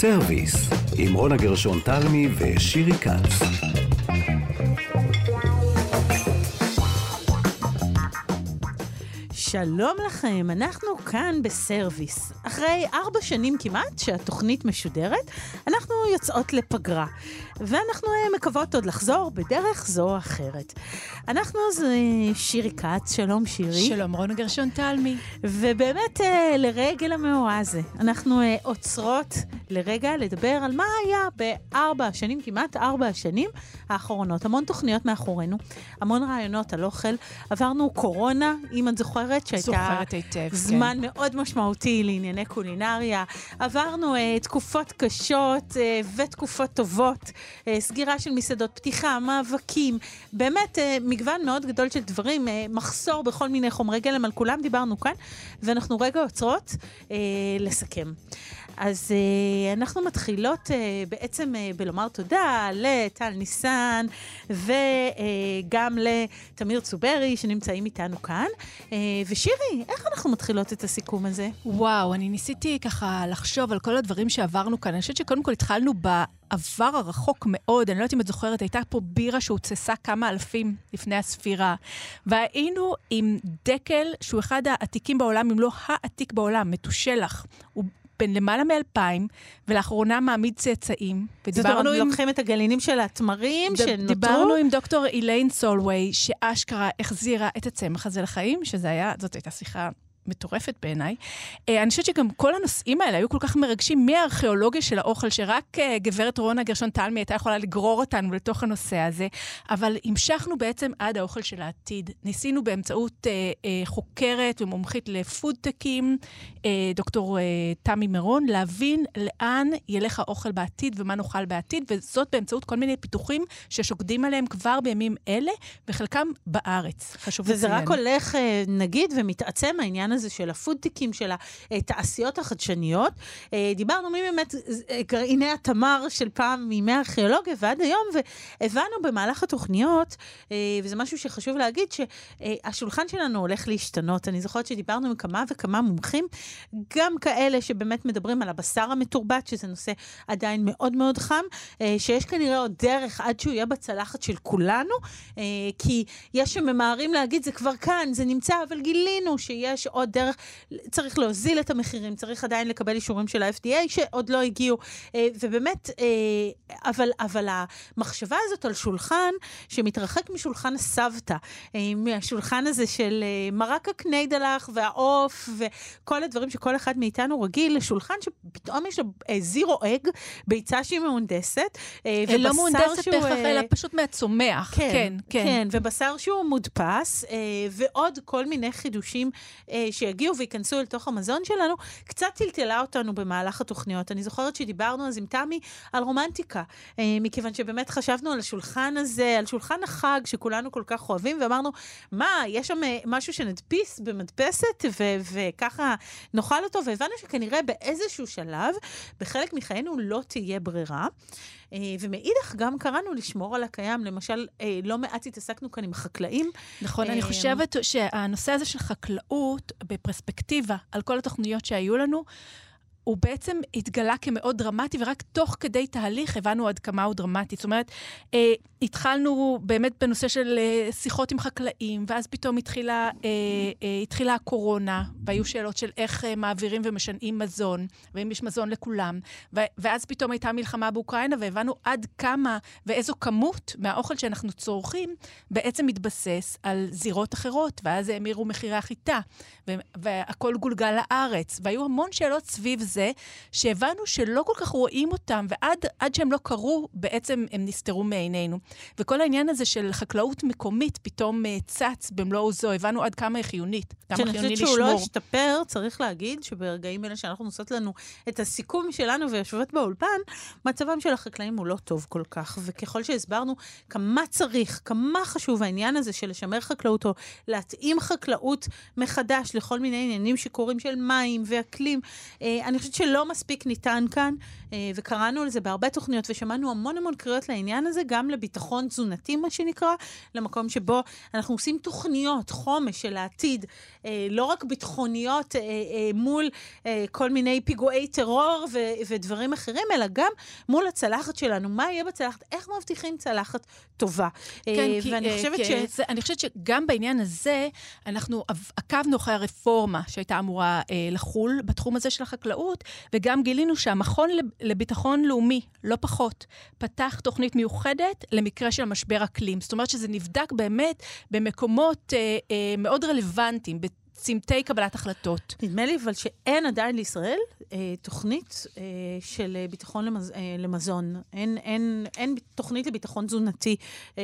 סרוויס, עם רונה גרשון תלמי ושירי כץ. שלום לכם, אנחנו כאן בסרוויס. אחרי ארבע שנים כמעט שהתוכנית משודרת, אנחנו יוצאות לפגרה. ואנחנו אה, מקוות עוד לחזור בדרך זו או אחרת. אנחנו זה שירי כץ, שלום שירי. שלום רונה גרשון תלמי. ובאמת אה, לרגל המאורע הזה, אנחנו אה, עוצרות לרגע לדבר על מה היה בארבע השנים, כמעט ארבע השנים האחרונות. המון תוכניות מאחורינו, המון רעיונות על אוכל. עברנו קורונה, אם את זוכרת, שהייתה היטב, זמן כן. מאוד משמעותי לענייני קולינריה. עברנו אה, תקופות קשות אה, ותקופות טובות. אה, סגירה של מסעדות, פתיחה, מאבקים, באמת אה, מגוון מאוד גדול של דברים, אה, מחסור בכל מיני חומרי גלם, על כולם דיברנו כאן, ואנחנו רגע עוצרות לסכם. אז uh, אנחנו מתחילות uh, בעצם uh, בלומר תודה לטל ניסן וגם uh, לתמיר צוברי שנמצאים איתנו כאן. Uh, ושירי, איך אנחנו מתחילות את הסיכום הזה? וואו, אני ניסיתי ככה לחשוב על כל הדברים שעברנו כאן. אני חושבת שקודם כל התחלנו בעבר הרחוק מאוד, אני לא יודעת אם את זוכרת, הייתה פה בירה שהוצסה כמה אלפים לפני הספירה. והיינו עם דקל, שהוא אחד העתיקים בעולם, אם לא העתיק בעולם, מתושלח. הוא בן למעלה מאלפיים, ולאחרונה מעמיד צאצאים. זאת אומרת, עם... לוקחים את הגלינים של התמרים ד... שנותרו? דיברנו עם דוקטור איליין סולווי, שאשכרה החזירה את הצמח הזה לחיים, שזה היה, זאת הייתה שיחה מטורפת בעיניי. Uh, אני חושבת שגם כל הנושאים האלה היו כל כך מרגשים מהארכיאולוגיה של האוכל, שרק uh, גברת רונה גרשון תלמי הייתה יכולה לגרור אותנו לתוך הנושא הזה, אבל המשכנו בעצם עד האוכל של העתיד. ניסינו באמצעות uh, חוקרת ומומחית לפודטקים, דוקטור תמי מירון, להבין לאן ילך האוכל בעתיד ומה נאכל בעתיד, וזאת באמצעות כל מיני פיתוחים ששוקדים עליהם כבר בימים אלה, וחלקם בארץ. חשוב לציין. וזה רק הולך, נגיד, ומתעצם העניין הזה. הזה של הפודטיקים, של התעשיות החדשניות. אה, דיברנו מי באמת אה, גרעיני התמר של פעם, מימי הארכיאולוגיה ועד היום, והבנו במהלך התוכניות, אה, וזה משהו שחשוב להגיד, שהשולחן שלנו הולך להשתנות. אני זוכרת שדיברנו עם כמה וכמה מומחים, גם כאלה שבאמת מדברים על הבשר המתורבת, שזה נושא עדיין מאוד מאוד חם, שיש כנראה עוד דרך עד שהוא יהיה בצלחת של כולנו, כי יש שממהרים להגיד, זה כבר כאן, זה נמצא, אבל גילינו שיש דרך, צריך להוזיל את המחירים, צריך עדיין לקבל אישורים של ה-FDA שעוד לא הגיעו, אה, ובאמת, אה, אבל, אבל המחשבה הזאת על שולחן שמתרחק משולחן הסבתא, אה, מהשולחן הזה של מרק הקניידלח והעוף וכל הדברים שכל אחד מאיתנו רגיל, לשולחן שפתאום יש לו זירו אג, ביצה שהיא מהונדסת, ובשר לא מהונדסת שהוא... בהכרח, אלא פשוט מהצומח. כן, כן, כן. כן, ובשר שהוא מודפס, ועוד כל מיני חידושים שיגיעו וייכנסו אל תוך המזון שלנו, קצת טלטלה אותנו במהלך התוכניות. אני זוכרת שדיברנו אז עם תמי על רומנטיקה, אה, מכיוון שבאמת חשבנו על השולחן הזה, על שולחן החג שכולנו כל כך אוהבים, ואמרנו, מה, יש שם אה, משהו שנדפיס במדפסת ו- וככה נאכל אותו, והבנו שכנראה באיזשהו שלב, בחלק מחיינו לא תהיה ברירה. אה, ומאידך גם קראנו לשמור על הקיים. למשל, אה, לא מעט התעסקנו כאן עם חקלאים. נכון, אני אה, חושבת שהנושא הזה של חקלאות, בפרספקטיבה על כל התוכניות שהיו לנו, הוא בעצם התגלה כמאוד דרמטי, ורק תוך כדי תהליך הבנו עד כמה הוא דרמטי. זאת אומרת, התחלנו באמת בנושא של אה, שיחות עם חקלאים, ואז פתאום התחילה, אה, אה, התחילה הקורונה, והיו שאלות של איך מעבירים ומשנעים מזון, ואם יש מזון לכולם. ואז פתאום הייתה מלחמה באוקראינה, והבנו עד כמה ואיזו כמות מהאוכל שאנחנו צורכים בעצם מתבסס על זירות אחרות, ואז האמירו מחירי החיטה, והכול גולגל לארץ, והיו המון שאלות סביב זה, שהבנו שלא כל כך רואים אותם, ועד שהם לא קרו, בעצם הם נסתרו מעינינו. וכל העניין הזה של חקלאות מקומית פתאום uh, צץ במלוא עוזו, הבנו עד כמה היא חיונית, כמה חיוני לשמור. שאני חושבת שהוא לא השתפר, צריך להגיד שברגעים אלה שאנחנו נושאות לנו את הסיכום שלנו ויושבות באולפן, מצבם של החקלאים הוא לא טוב כל כך. וככל שהסברנו כמה צריך, כמה חשוב העניין הזה של לשמר חקלאות או להתאים חקלאות מחדש לכל מיני עניינים שקורים של מים ואקלים, אה, אני חושבת שלא מספיק ניתן כאן, אה, וקראנו על זה בהרבה תוכניות ושמענו המון המון קריאות לעניין הזה, גם לביטחון. ביטחון תזונתי, מה שנקרא, למקום שבו אנחנו עושים תוכניות חומש של העתיד, אה, לא רק ביטחוניות אה, אה, מול אה, כל מיני פיגועי טרור ו- ודברים אחרים, אלא גם מול הצלחת שלנו. מה יהיה בצלחת? איך מבטיחים צלחת טובה? כן, אה, כי, ואני אה, חושבת כי ש... זה, אני חושבת שגם בעניין הזה, אנחנו עקבנו אחרי הרפורמה שהייתה אמורה אה, לחול בתחום הזה של החקלאות, וגם גילינו שהמכון לב- לביטחון לאומי, לא פחות, פתח תוכנית מיוחדת למקרה של משבר אקלים. זאת אומרת שזה נבדק באמת במקומות אה, אה, מאוד רלוונטיים, בצמתי קבלת החלטות. נדמה לי אבל שאין עדיין לישראל אה, תוכנית אה, של אה, ביטחון למז, אה, למזון. אין, אין, אין תוכנית לביטחון תזונתי. אה,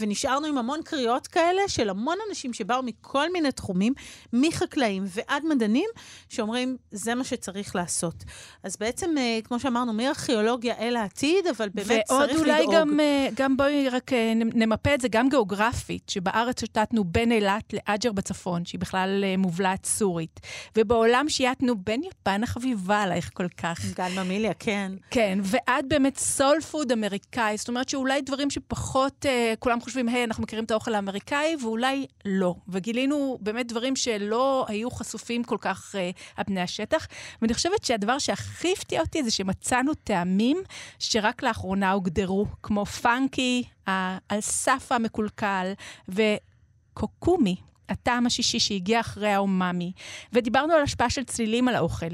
ונשארנו עם המון קריאות כאלה של המון אנשים שבאו מכל מיני תחומים, מחקלאים ועד מדענים, שאומרים, זה מה שצריך לעשות. אז בעצם, אה, כמו שאמרנו, מארכיאולוגיה אל העתיד, אבל באמת צריך לדאוג. ועוד אולי גם, אה, גם בואי רק אה, נמפה את זה גם גיאוגרפית, שבארץ שתתנו בין אילת לאג'ר בצפון, שהיא בכלל אה, מובלעת סורית, ובעולם שייתנו בין יפן החביבה עלייך כל כך. גל ממיליה, כן. כן, ועד באמת סול פוד אמריקאי, זאת אומרת שאולי דברים שפחות, אה, כולם חושבים, היי, אנחנו מכירים את האוכל האמריקאי, ואולי לא. וגילינו באמת דברים שלא היו חשופים כל כך אה, על פני השטח. ואני חושבת שהדבר שהכי הפתיע אותי זה שמצאנו טעמים שרק לאחרונה הוגדרו, כמו פאנקי, על סף המקולקל, וקוקומי. הטעם השישי שהגיע אחרי האומאמי, ודיברנו על השפעה של צלילים על האוכל.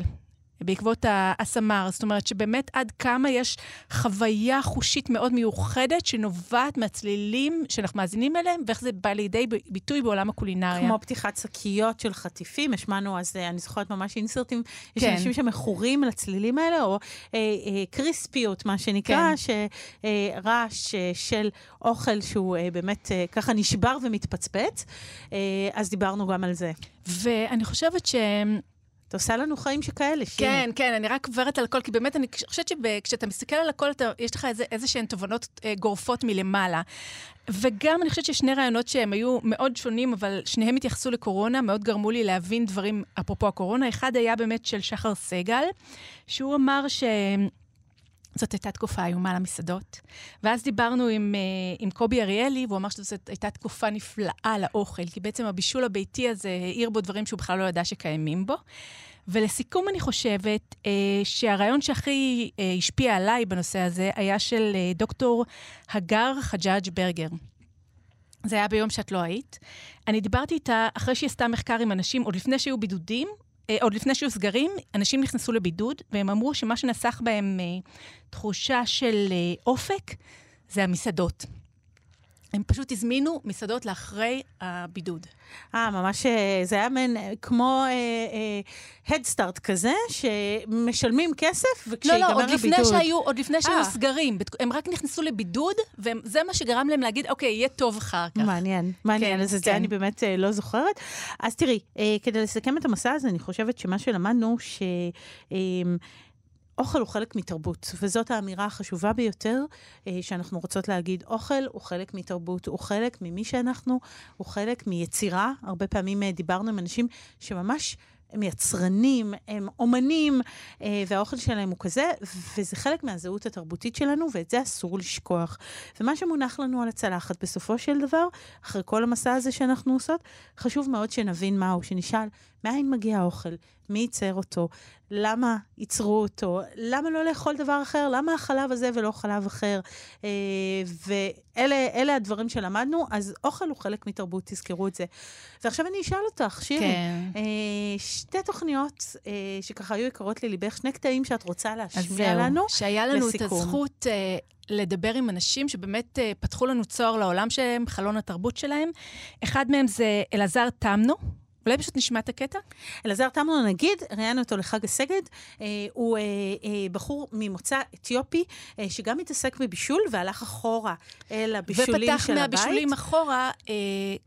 בעקבות האסמר, זאת אומרת שבאמת עד כמה יש חוויה חושית מאוד מיוחדת שנובעת מהצלילים שאנחנו מאזינים אליהם, ואיך זה בא לידי ביטוי בעולם הקולינריה. כמו פתיחת שקיות של חטיפים, השמענו אז, אה, אני זוכרת ממש אינסרטים, יש כן. אנשים שמכורים לצלילים האלה, או אה, אה, קריספיות, מה שנקרא, כן. שרעש אה, של אוכל שהוא אה, באמת אה, ככה נשבר ומתפצפץ, אה, אז דיברנו גם על זה. ואני חושבת ש... את עושה לנו חיים שכאלה, שירי. כן, כן, אני רק עוברת על הכל, כי באמת אני חושבת שכשאתה מסתכל על הכל, אתה, יש לך איזה, איזה שהן תובנות אה, גורפות מלמעלה. וגם אני חושבת ששני רעיונות שהם היו מאוד שונים, אבל שניהם התייחסו לקורונה, מאוד גרמו לי להבין דברים אפרופו הקורונה. אחד היה באמת של שחר סגל, שהוא אמר ש... זאת הייתה תקופה איומה למסעדות. ואז דיברנו עם, uh, עם קובי אריאלי, והוא אמר שזאת הייתה תקופה נפלאה לאוכל, כי בעצם הבישול הביתי הזה העיר בו דברים שהוא בכלל לא ידע שקיימים בו. ולסיכום, אני חושבת uh, שהרעיון שהכי uh, השפיע עליי בנושא הזה היה של uh, דוקטור הגר חג'אג' ברגר. זה היה ביום שאת לא היית. אני דיברתי איתה אחרי שהיא עשתה מחקר עם אנשים, עוד לפני שהיו בידודים, אה, עוד לפני שהיו סגרים, אנשים נכנסו לבידוד, והם אמרו שמה שנסח בהם אה, תחושה של אה, אופק זה המסעדות. הם פשוט הזמינו מסעדות לאחרי הבידוד. אה, ממש, אה, זה היה מעין אה, כמו הדסטארט כזה, שמשלמים כסף, לא, וכשיגמר לא, הבידוד... עוד לפני שהיו, עוד לפני שהיו אה. סגרים. הם רק נכנסו לבידוד, וזה מה שגרם להם להגיד, אוקיי, יהיה טוב אחר כך. מעניין, מעניין, כן, אז את כן. זה אני באמת אה, לא זוכרת. אז תראי, אה, כדי לסכם את המסע הזה, אני חושבת שמה שלמדנו, ש... אה, אוכל הוא חלק מתרבות, וזאת האמירה החשובה ביותר אה, שאנחנו רוצות להגיד. אוכל הוא חלק מתרבות, הוא חלק ממי שאנחנו, הוא חלק מיצירה. הרבה פעמים אה, דיברנו עם אנשים שממש... הם יצרנים, הם אומנים, אה, והאוכל שלהם הוא כזה, וזה חלק מהזהות התרבותית שלנו, ואת זה אסור לשכוח. ומה שמונח לנו על הצלחת, בסופו של דבר, אחרי כל המסע הזה שאנחנו עושות, חשוב מאוד שנבין מהו, שנשאל מאין מגיע האוכל, מי ייצר אותו, למה ייצרו אותו, למה לא לאכול דבר אחר, למה החלב הזה ולא חלב אחר. אה, ואלה הדברים שלמדנו, אז אוכל הוא חלק מתרבות, תזכרו את זה. ועכשיו אני אשאל אותך, שירי, כן. אה, שתי תוכניות אה, שככה היו יקרות לליבך, שני קטעים שאת רוצה להשמיע זהו, לנו. שהיה לנו את לסיכום. הזכות אה, לדבר עם אנשים שבאמת פתחו לנו צוהר לעולם שלהם, חלון התרבות שלהם. אחד מהם זה אלעזר תמנו. אולי פשוט נשמע את הקטע? אלעזר תמנו, נגיד, ראיינו אותו לחג הסגד, אה, הוא אה, אה, בחור ממוצא אתיופי, אה, שגם מתעסק בבישול והלך אחורה אל הבישולים ופתח של הבית. מהבישולים אחורה אה,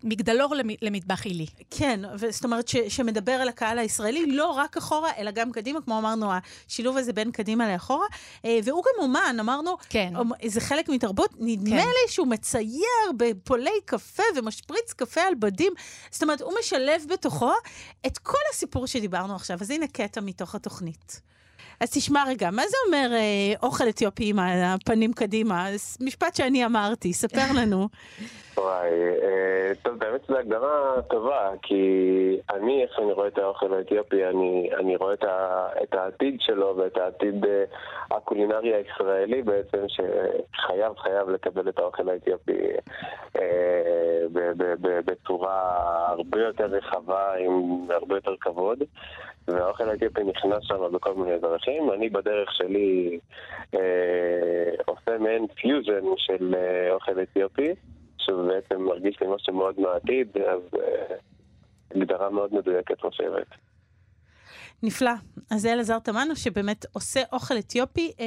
מגדלור למ, למטבח עילי. כן, זאת אומרת ש- שמדבר על הקהל הישראלי, לא רק אחורה, אלא גם קדימה, כמו אמרנו, השילוב הזה בין קדימה לאחורה. אה, והוא גם אומן, אמרנו, כן. אומ- זה חלק מתרבות. נדמה כן. לי שהוא מצייר בפולי קפה ומשפריץ קפה על בדים. זאת אומרת, הוא משלב בתוכו את כל הסיפור שדיברנו עכשיו. אז הנה קטע מתוך התוכנית. אז תשמע רגע, מה זה אומר אה, אוכל אתיופי עם הפנים קדימה? משפט שאני אמרתי, ספר לנו. וואי, אה, טוב, באמת זו הגדרה טובה, כי אני, איך שאני רואה את האוכל האתיופי, אני, אני רואה את, ה, את העתיד שלו ואת העתיד אה, הקולינרי הישראלי בעצם, שחייב, חייב לקבל את האוכל האתיופי אה, ב, ב, ב, בצורה הרבה יותר רחבה, עם הרבה יותר כבוד. והאוכל האתיופי נכנס שם בכל מיני דרכים. אני בדרך שלי אה, עושה מעין פיוז'ן של אה, אוכל אתיופי. שהוא בעצם מרגיש לי משהו מאוד מעתיד, אז אה, הגדרה מאוד מדויקת חושבת. נפלא. אז זה אלעזר תמנו, שבאמת עושה אוכל אתיופי אה,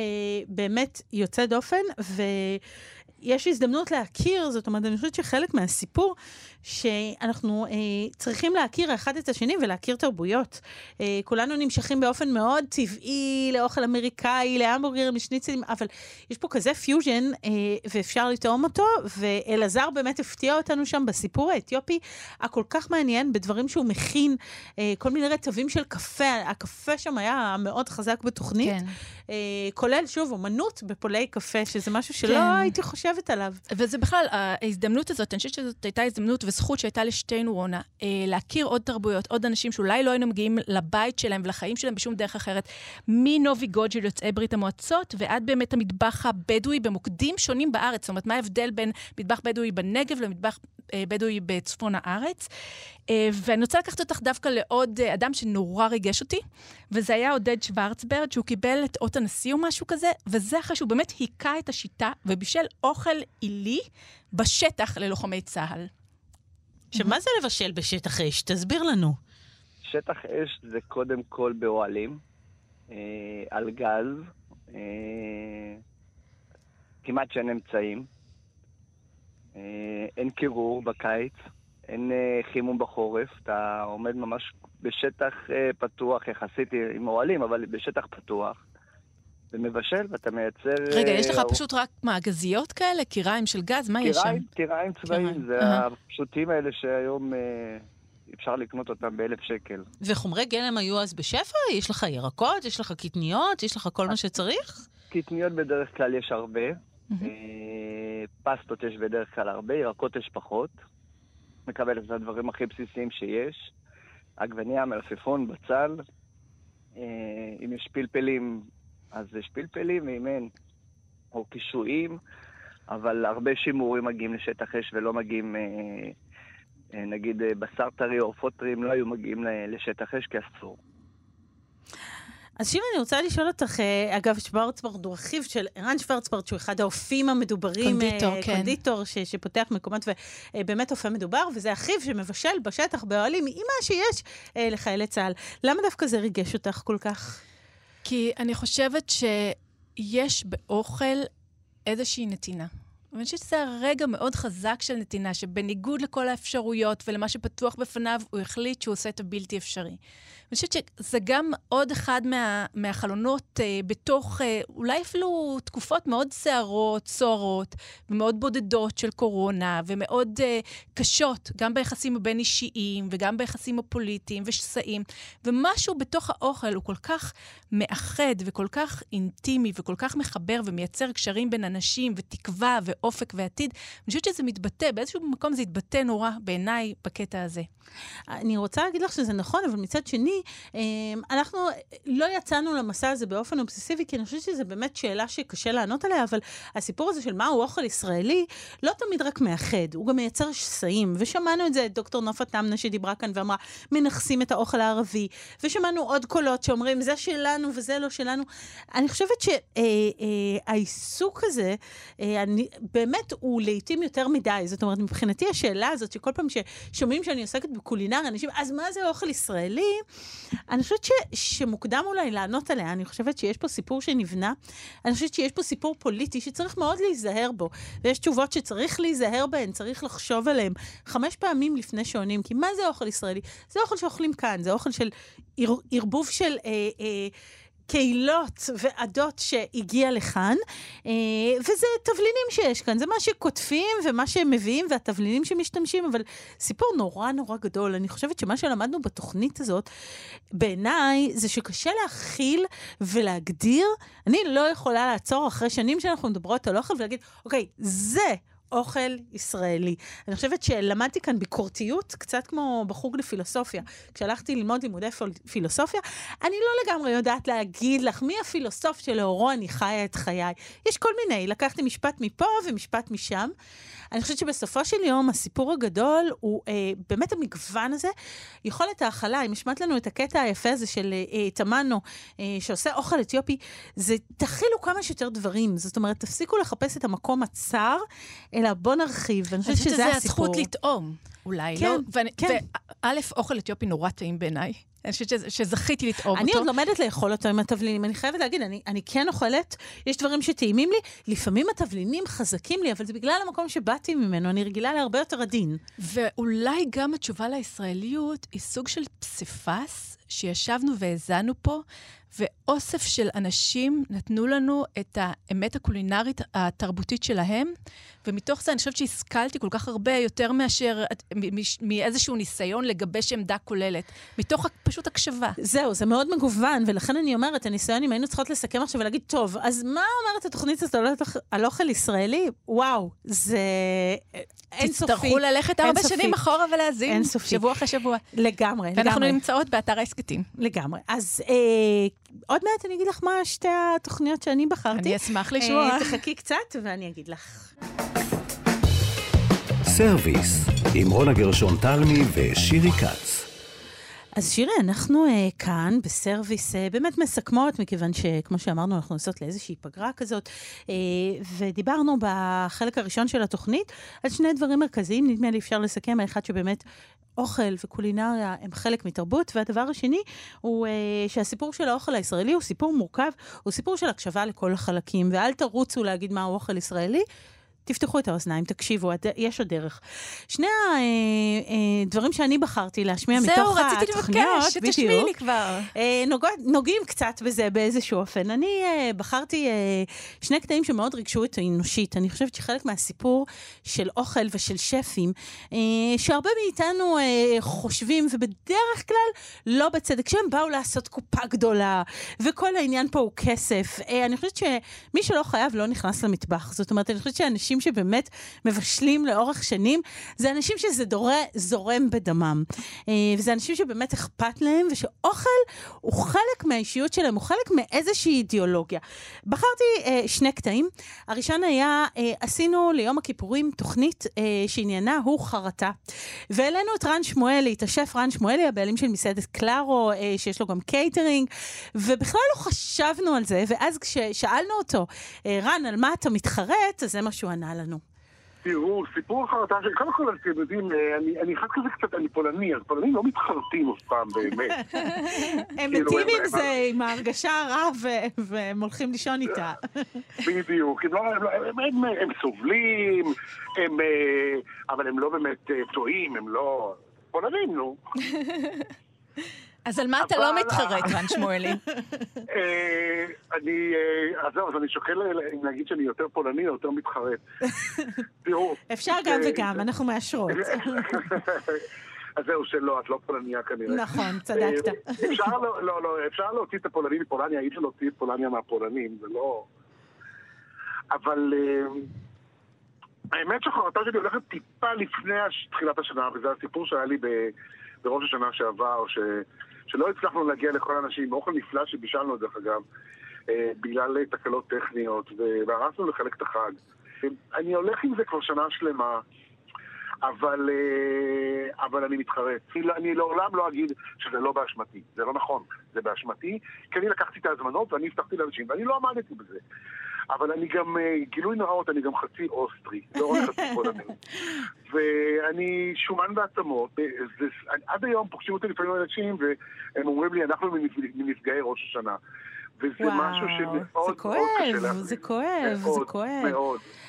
באמת יוצא דופן, ויש הזדמנות להכיר, זאת אומרת, אני חושבת שחלק מהסיפור שאנחנו אה, צריכים להכיר האחד את השני ולהכיר תרבויות. אה, כולנו נמשכים באופן מאוד טבעי לאוכל אמריקאי, להמבורגר, לשניצלים, אבל יש פה כזה פיוז'ן אה, ואפשר לטעום אותו, ואלעזר באמת הפתיע אותנו שם בסיפור האתיופי הכל כך מעניין, בדברים שהוא מכין, אה, כל מיני רטבים של קפה, הקפה שם היה מאוד חזק בתוכנית. כן. אה, כולל, שוב, אומנות בפולי קפה, שזה משהו שלא כן. הייתי חושבת עליו. וזה בכלל, ההזדמנות הזאת, אני חושבת שזאת הייתה הזדמנות וזכות שהייתה לשתינו, רונה, אה, להכיר עוד תרבויות, עוד אנשים שאולי לא היינו מגיעים לבית שלהם ולחיים שלהם בשום דרך אחרת, מנובי גוד יוצאי ברית המועצות ועד באמת המטבח הבדואי במוקדים שונים בארץ. זאת אומרת, מה ההבדל בין מטבח בדואי בנגב למטבח אה, בדואי בצפון הארץ? אה, ואני רוצה לקחת אותך דווקא לעוד אדם שנורא ריגש אותי, וזה היה עודד שוורצברד, שהוא קיבל את אות הנשיא או משהו כזה, וזה אחרי שהוא באמת היכה את השיטה ובישל אוכל עילי בשטח ללוחמי צה"ל. עכשיו, מה זה לבשל בשטח אש? תסביר לנו. שטח אש זה קודם כל באוהלים, אה, על גז, אה, כמעט שאין אמצעים, אה, אין קירור בקיץ, אין אה, חימום בחורף, אתה עומד ממש בשטח אה, פתוח יחסית עם אוהלים, אבל בשטח פתוח. ומבשל, ואתה מייצר... רגע, יש לך פשוט רק מה, גזיות כאלה? קיריים של גז? מה יש שם? קיריים צבאיים, זה הפשוטים האלה שהיום אפשר לקנות אותם באלף שקל. וחומרי גלם היו אז בשפע? יש לך ירקות? יש לך קטניות? יש לך כל מה שצריך? קטניות בדרך כלל יש הרבה. פסטות יש בדרך כלל הרבה, ירקות יש פחות. מקבל את הדברים הכי בסיסיים שיש. עגבניה, מלפפון, בצל. אה, אם יש פלפלים, אז יש פלפלים, ואם אין, או קישואים, אבל הרבה שימורים מגיעים לשטח אש ולא מגיעים, אה, אה, נגיד בשר טרי או עופות טריים לא היו מגיעים לשטח אש כי אסור. אז שירה, אני רוצה לשאול אותך, אה, אגב, שוורצברט הוא אחיו של ערן שוורצברט, שהוא אחד האופים המדוברים. קונדיטור, אה, כן. קונדיטור, ש, שפותח מקומות ובאמת אופה מדובר, וזה אחיו שמבשל בשטח באוהלים, עם מה שיש אה, לחיילי צה"ל. למה דווקא זה ריגש אותך כל כך? כי אני חושבת שיש באוכל איזושהי נתינה. אני חושבת שזה רגע מאוד חזק של נתינה, שבניגוד לכל האפשרויות ולמה שפתוח בפניו, הוא החליט שהוא עושה את הבלתי אפשרי. אני חושבת שזה גם עוד אחד מה, מהחלונות אה, בתוך אה, אולי אפילו תקופות מאוד סערות, סוערות, ומאוד בודדות של קורונה, ומאוד אה, קשות, גם ביחסים הבין-אישיים, וגם ביחסים הפוליטיים ושסעים. ומשהו בתוך האוכל הוא כל כך מאחד, וכל כך אינטימי, וכל כך מחבר, ומייצר קשרים בין אנשים, ותקווה, ואופק ועתיד. אני חושבת שזה מתבטא, באיזשהו מקום זה יתבטא נורא בעיניי בקטע הזה. אני רוצה להגיד לך שזה נכון, אבל מצד שני, אמ, אנחנו לא יצאנו למסע הזה באופן אובססיבי, כי אני חושבת שזו באמת שאלה שקשה לענות עליה, אבל הסיפור הזה של מהו אוכל ישראלי, לא תמיד רק מאחד, הוא גם מייצר שסעים. ושמענו את זה, את דוקטור נופה תמנה שדיברה כאן ואמרה, מנכסים את האוכל הערבי. ושמענו עוד קולות שאומרים, זה שלנו וזה לא שלנו. אני חושבת שהעיסוק אה, אה, הזה, אה, אני, באמת, הוא לעיתים יותר מדי. זאת אומרת, מבחינתי השאלה הזאת, שכל פעם ששומעים שאני עוסקת בקולינריה, אנשים, אז מה זה אוכל ישראלי? אני חושבת ש, שמוקדם אולי לענות עליה, אני חושבת שיש פה סיפור שנבנה, אני חושבת שיש פה סיפור פוליטי שצריך מאוד להיזהר בו, ויש תשובות שצריך להיזהר בהן, צריך לחשוב עליהן חמש פעמים לפני שעונים, כי מה זה אוכל ישראלי? זה אוכל שאוכלים כאן, זה אוכל של ערבוב של... אה, אה, קהילות ועדות שהגיע לכאן, אה, וזה תבלינים שיש כאן, זה מה שקוטפים ומה שהם מביאים והתבלינים שמשתמשים, אבל סיפור נורא נורא גדול. אני חושבת שמה שלמדנו בתוכנית הזאת, בעיניי, זה שקשה להכיל ולהגדיר. אני לא יכולה לעצור אחרי שנים שאנחנו מדברות על אוכל ולהגיד, אוקיי, זה אוכל ישראלי. אני חושבת שלמדתי כאן ביקורתיות, קצת כמו בחוג לפילוסופיה. כשהלכתי ללמוד לימודי פילוסופיה, אני לא לגמרי יודעת להגיד לך מי הפילוסוף שלאורו אני חיה את חיי. יש כל מיני, לקחתי משפט מפה ומשפט משם. אני חושבת שבסופו של יום הסיפור הגדול הוא אה, באמת המגוון הזה, יכולת ההכלה. אם השמעת לנו את הקטע היפה הזה של אה, תמנו, אה, שעושה אוכל אתיופי, זה תכילו כמה שיותר דברים. זאת אומרת, תפסיקו לחפש את המקום הצר, אלא בוא נרחיב. ואני חושבת שזה הסיפור. אני חושבת שזה הזכות לטעום, אולי, כן, לא? ואני, כן. וא', אוכל אתיופי נורא טעים בעיניי. אני חושבת שזכיתי לטעום אותו. אני עוד לומדת לאכול אותו עם התבלינים. אני חייבת להגיד, אני, אני כן אוכלת, יש דברים שטעימים לי, לפעמים התבלינים חזקים לי, אבל זה בגלל המקום שבאתי ממנו, אני רגילה להרבה יותר עדין. ואולי גם התשובה לישראליות היא סוג של פסיפס שישבנו והאזנו פה, ואוסף של אנשים נתנו לנו את האמת הקולינרית התרבותית שלהם, ומתוך זה אני חושבת שהשכלתי כל כך הרבה יותר מאשר מאיזשהו ניסיון לגבש עמדה כוללת. מתוך פשוט הקשבה. זהו, זה מאוד מגוון, ולכן אני אומרת, הניסיון, אם היינו צריכות לסכם עכשיו ולהגיד, טוב, אז מה אומרת התוכנית הזאת על אוכל ישראלי? וואו, זה אינסופי. תצטרכו ללכת הרבה שנים אחורה. אינסופי. שבוע אחרי שבוע. לגמרי, לגמרי. ואנחנו נמצאות באתר ההסכתים. לגמרי. אז אה, עוד מעט אני אגיד לך מה שתי התוכניות שאני בחרתי. אני אשמח לשמוע. אה, תחכי קצת ואני אגיד לך. סרוויס, עם רונה גרשון תלמי ושירי כץ. אז שירי, אנחנו uh, כאן בסרוויס uh, באמת מסכמות, מכיוון שכמו שאמרנו, אנחנו נוסעות לאיזושהי פגרה כזאת, uh, ודיברנו בחלק הראשון של התוכנית על שני דברים מרכזיים, נדמה לי אפשר לסכם, האחד שבאמת אוכל וקולינריה הם חלק מתרבות, והדבר השני הוא uh, שהסיפור של האוכל הישראלי הוא סיפור מורכב, הוא סיפור של הקשבה לכל החלקים, ואל תרוצו להגיד מהו אוכל ישראלי. תפתחו את האוזניים, תקשיבו, יש עוד דרך. שני הדברים אה, שאני בחרתי להשמיע מתוך התוכניות, זהו, רציתי לבקש, שתשמיעי לי כבר. אה, נוגעים קצת בזה באיזשהו אופן. אני אה, בחרתי שני קטעים שמאוד ריגשו את האנושית. אני חושבת שחלק מהסיפור של אוכל ושל שפים, שהרבה מאיתנו חושבים, ובדרך כלל לא בצדק, שהם באו לעשות קופה גדולה, וכל העניין פה הוא כסף. אני חושבת שמי שלא חייב לא נכנס למטבח. זאת אומרת, אני חושבת שאנשים... אנשים שבאמת מבשלים לאורך שנים, זה אנשים שזה דורה, זורם בדמם. אה, וזה אנשים שבאמת אכפת להם, ושאוכל הוא חלק מהאישיות שלהם, הוא חלק מאיזושהי אידיאולוגיה. בחרתי אה, שני קטעים. הראשון היה, אה, עשינו ליום הכיפורים תוכנית שעניינה הוא חרטה. והעלינו את רן שמואלי, את השף רן שמואלי, הבעלים של מסעדת קלארו, שיש לו גם קייטרינג, ובכלל לא חשבנו על זה, ואז כששאלנו אותו, רן, על מה אתה מתחרט, אז זה מה שהוא ענה. לנו? תראו, סיפור החרטה שלי, קודם כל אתם יודעים, אה, אני אחד כזה קצת, אני פולני, אז פולנים לא מתחרטים אף פעם באמת. הם כאילו, מתים עם זה, עם ההרגשה הרע, והם הולכים לישון איתה. בדיוק, לא, לא, הם סובלים, אה, אבל הם לא באמת אה, טועים, הם לא... פולנים, נו. אז על מה אתה לא מתחרט, רן שמואלי? אה, אני, אה, אז זהו, אז אני שוקל אם להגיד שאני יותר פולני או יותר מתחרט. תראו. אפשר גם אה, וגם, אנחנו מאשרות. אז זהו, שלא, את לא פולניה כנראה. נכון, צדקת. אפשר, לא, לא, לא, אפשר להוציא את הפולנים מפולניה, אי אפשר להוציא את פולניה מהפולנים, זה לא... אבל האמת שהחרטה שלי הולכת טיפה לפני תחילת השנה, וזה הסיפור שהיה לי בראש השנה שעבר, ש... שלא הצלחנו להגיע לכל האנשים, אוכל נפלא שבישלנו דרך אגב, אה, בגלל תקלות טכניות, והרסנו לחלק את החג. אני הולך עם זה כבר שנה שלמה, אבל, אה, אבל אני מתחרט. אני לעולם לא אגיד שזה לא באשמתי, זה לא נכון, זה באשמתי, כי אני לקחתי את ההזמנות ואני הבטחתי לאנשים ואני לא עמדתי בזה. אבל אני גם, אה, גילוי נאות, אני גם חצי אוסטרי, לא רק חצי פולני. ואני שומן בעצמות. אה, עד היום פוגשים אותי לפעמים אנשים והם אומרים לי, אנחנו מנפגעי ראש השנה. וזה וואו, משהו שמאוד מאוד קשה להבין. זה כואב, זה כואב. מאוד,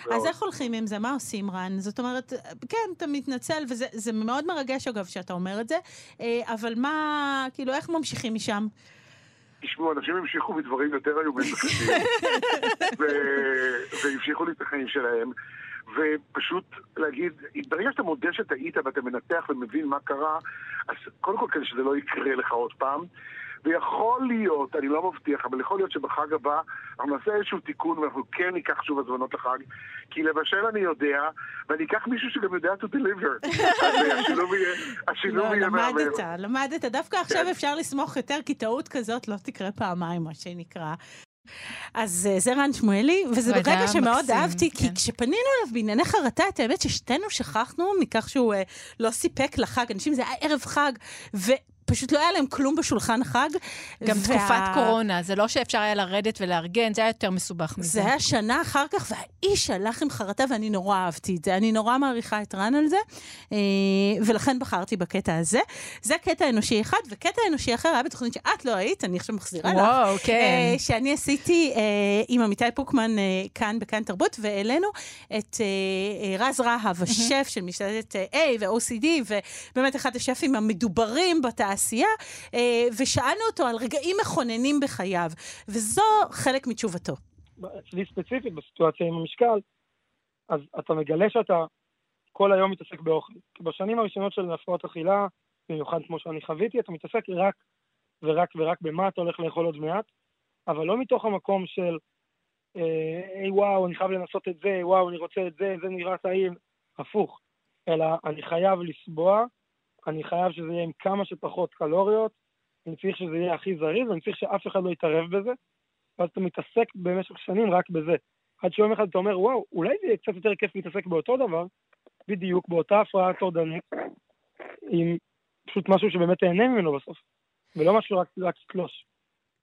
מאוד. אז איך הולכים עם זה? מה עושים, רן? זאת אומרת, כן, אתה מתנצל, וזה מאוד מרגש, אגב, שאתה אומר את זה, אה, אבל מה, כאילו, איך ממשיכים משם? תשמעו, אנשים המשיכו בדברים יותר איומים וקשים, והמשיכו לי את החיים שלהם. ופשוט להגיד, ברגע שאתה מודה שטעית ואתה מנתח ומבין מה קרה, אז קודם כל כדי שזה לא יקרה לך עוד פעם, ויכול להיות, אני לא מבטיח, אבל יכול להיות שבחג הבא אנחנו נעשה איזשהו תיקון ואנחנו כן ניקח שוב הזמנות לחג, כי לבשל אני יודע, ואני אקח מישהו שגם יודע to deliver. אז השילוב יהיה, השילוב לא, יהיה מהמם. למדת, למדת. דווקא עכשיו אפשר לסמוך יותר, כי טעות כזאת לא תקרה פעמיים, מה שנקרא. אז אה, זה רן שמואלי, וזה רגע שמאוד מקסים, אהבתי, כי כן. כשפנינו אליו בענייני חרטה, את האמת ששתינו שכחנו מכך שהוא אה, לא סיפק לחג. אנשים, זה היה ערב חג, ופשוט לא היה להם כלום בשולחן החג. גם וה- תקופת קורונה, זה לא שאפשר היה לרדת ולארגן, זה היה יותר מסובך מזה. זה היה שנה אחר כך, והאיש הלך עם חרטה, ואני נורא אהבתי את זה. אני נורא מעריכה את רן על זה, אה, ולכן בחרתי בקטע הזה. זה קטע אנושי אחד, וקטע אנושי אחר היה בתוכנית שאת לא היית, אני עכשיו מחזירה לך. וואו, כן. אה, שאני עשיתי אה, עם עמיתי פוקמן כאן בכאן תרבות, והעלינו את רז רהב, השף של משתלטת A ו-OCD, ובאמת אחד השפים המדוברים בתעשייה, אה, ושאלנו אותו על רגעים מכוננים בחייו, וזו חלק מתשובתו. אצלי ספציפית, בסיטואציה עם המשקל, אז אתה מגלה שאתה כל היום מתעסק באוכל. בשנים הראשונות של הפרעות אכילה, במיוחד כמו שאני חוויתי, אתה מתעסק רק ורק ורק במה אתה הולך לאכול עוד מעט, אבל לא מתוך המקום של, אה, היי וואו, אני חייב לנסות את זה, וואו, אני רוצה את זה, זה נראה טעים, הפוך. אלא אני חייב לסבוע, אני חייב שזה יהיה עם כמה שפחות קלוריות, אני צריך שזה יהיה הכי זריז, ואני צריך שאף אחד לא יתערב בזה, ואז אתה מתעסק במשך שנים רק בזה. עד שיום אחד אתה אומר, וואו, אולי זה יהיה קצת יותר כיף להתעסק באותו דבר, בדיוק, באותה הפרעה טורדנית, עם פשוט משהו שבאמת תהנה ממנו בסוף, ולא משהו רק, רק.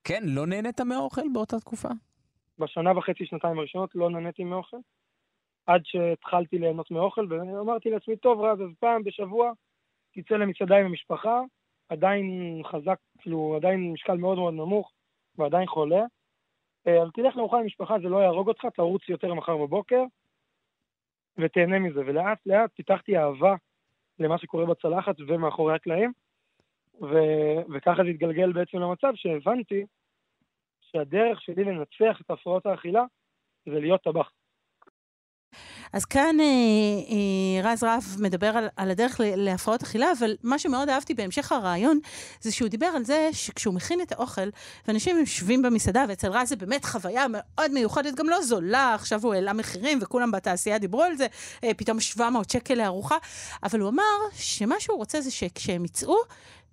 כן, לא נהנית מהאוכל באותה תקופה? בשנה וחצי, שנתיים הראשונות לא נהניתי מאוכל, עד שהתחלתי ליהנות מאוכל, ואמרתי לעצמי, טוב רז, אז פעם בשבוע תצא למסעדה עם המשפחה, עדיין חזק, כאילו, עדיין משקל מאוד מאוד נמוך, ועדיין חולה, אה, אז תלך לארוחה עם משפחה, זה לא יהרוג אותך, תרוץ יותר מחר בבוקר, ותהנה מזה. ולאט לאט פיתחתי אהבה למה שקורה בצלחת ומאחורי הקלעים, ו- וככה זה התגלגל בעצם למצב שהבנתי שהדרך שלי לנצח את הפרעות האכילה זה להיות טבח. אז כאן אה, אה, רז רהב מדבר על, על הדרך להפרעות אכילה, אבל מה שמאוד אהבתי בהמשך הרעיון, זה שהוא דיבר על זה שכשהוא מכין את האוכל, ואנשים יושבים במסעדה, ואצל רז זה באמת חוויה מאוד מיוחדת, גם לא זולה, עכשיו הוא העלה מחירים, וכולם בתעשייה דיברו על זה, אה, פתאום 700 שקל לארוחה, אבל הוא אמר שמה שהוא רוצה זה שכשהם יצאו,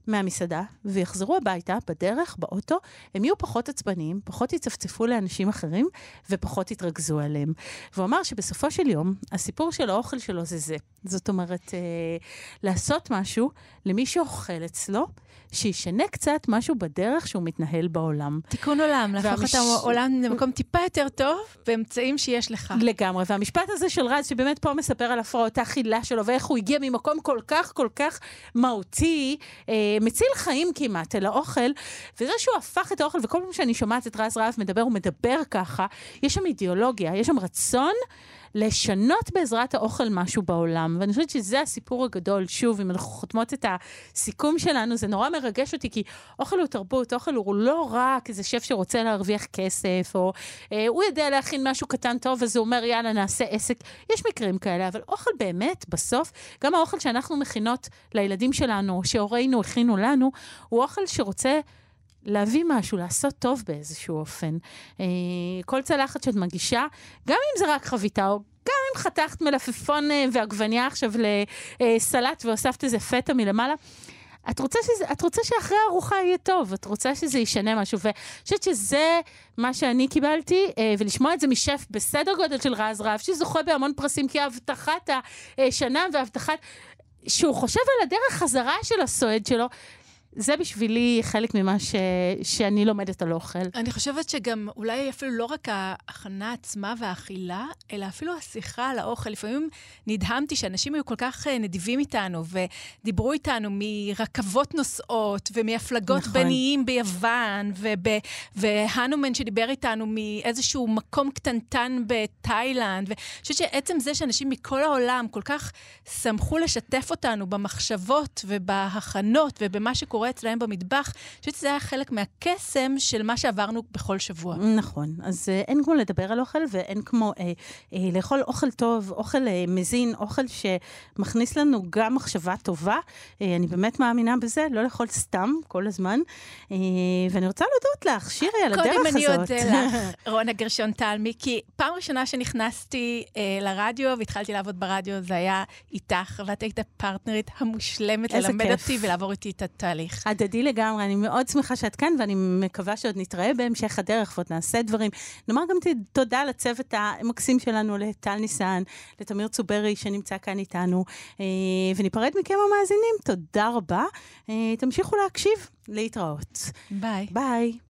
מהמסעדה ויחזרו הביתה, בדרך, באוטו, הם יהיו פחות עצבניים, פחות יצפצפו לאנשים אחרים ופחות יתרכזו עליהם. והוא אמר שבסופו של יום, הסיפור של האוכל שלו זה זה. זאת אומרת, אה, לעשות משהו למי שאוכל אצלו, שישנה קצת משהו בדרך שהוא מתנהל בעולם. תיקון עולם, להפוך והמש- את העולם למקום טיפה יותר טוב, באמצעים שיש לך. לגמרי. והמשפט הזה של רז, שבאמת פה מספר על הפרעות האכילה שלו, ואיך הוא הגיע ממקום כל כך כל כך מהותי, אה, מציל חיים כמעט אל האוכל, וזה שהוא הפך את האוכל, וכל פעם שאני שומעת את רז רהב מדבר, הוא מדבר ככה, יש שם אידיאולוגיה, יש שם רצון. לשנות בעזרת האוכל משהו בעולם. ואני חושבת שזה הסיפור הגדול. שוב, אם אנחנו חותמות את הסיכום שלנו, זה נורא מרגש אותי, כי אוכל הוא תרבות, אוכל הוא לא רק איזה שף שרוצה להרוויח כסף, או אה, הוא יודע להכין משהו קטן טוב, אז הוא אומר, יאללה, נעשה עסק. יש מקרים כאלה, אבל אוכל באמת, בסוף, גם האוכל שאנחנו מכינות לילדים שלנו, שהורינו הכינו לנו, הוא אוכל שרוצה... להביא משהו, לעשות טוב באיזשהו אופן. אה, כל צלחת שאת מגישה, גם אם זה רק חביתה, או גם אם חתכת מלפפון אה, ועגבניה עכשיו לסלט והוספת איזה פטה מלמעלה, את רוצה, שזה, את רוצה שאחרי הארוחה יהיה טוב, את רוצה שזה ישנה משהו, ואני חושבת שזה מה שאני קיבלתי, אה, ולשמוע את זה משף בסדר גודל של רז רהב, שזוכה בהמון פרסים כהבטחת השנה והבטחת... שהוא חושב על הדרך חזרה של הסועד שלו, זה בשבילי חלק ממה ש... שאני לומדת על אוכל. אני חושבת שגם אולי אפילו לא רק ההכנה עצמה והאכילה, אלא אפילו השיחה על האוכל. לפעמים נדהמתי שאנשים היו כל כך אה, נדיבים איתנו, ודיברו איתנו מרכבות נוסעות, ומהפלגות נכון. נכון. ביניים ביוון, וב, והנומן שדיבר איתנו מאיזשהו מקום קטנטן בתאילנד. ואני חושבת שעצם זה שאנשים מכל העולם כל כך שמחו לשתף אותנו במחשבות ובהכנות ובמה שקורה רואה אצלהם במטבח, אני חושבת שזה היה חלק מהקסם של מה שעברנו בכל שבוע. נכון, אז אה, אין כמו לדבר על אוכל ואין כמו אה, אה, לאכול אוכל טוב, אוכל אה, מזין, אוכל שמכניס לנו גם מחשבה טובה. אה, אני באמת מאמינה בזה, לא לאכול סתם כל הזמן. אה, ואני רוצה להודות לך, שירי, על הדרך הזאת. קודם אני אודה לך, רונה גרשון תלמי, כי פעם ראשונה שנכנסתי אה, לרדיו והתחלתי לעבוד ברדיו, זה היה איתך, ואת היית הפרטנרית המושלמת ללמד כיף. אותי ולעבור איתי את התהליך. הדדי לגמרי, אני מאוד שמחה שאת כאן, ואני מקווה שעוד נתראה בהמשך הדרך ועוד נעשה דברים. נאמר גם תודה לצוות המקסים שלנו, לטל ניסן, לתמיר צוברי שנמצא כאן איתנו, אה, וניפרד מכם המאזינים. תודה רבה. אה, תמשיכו להקשיב, להתראות. ביי. ביי.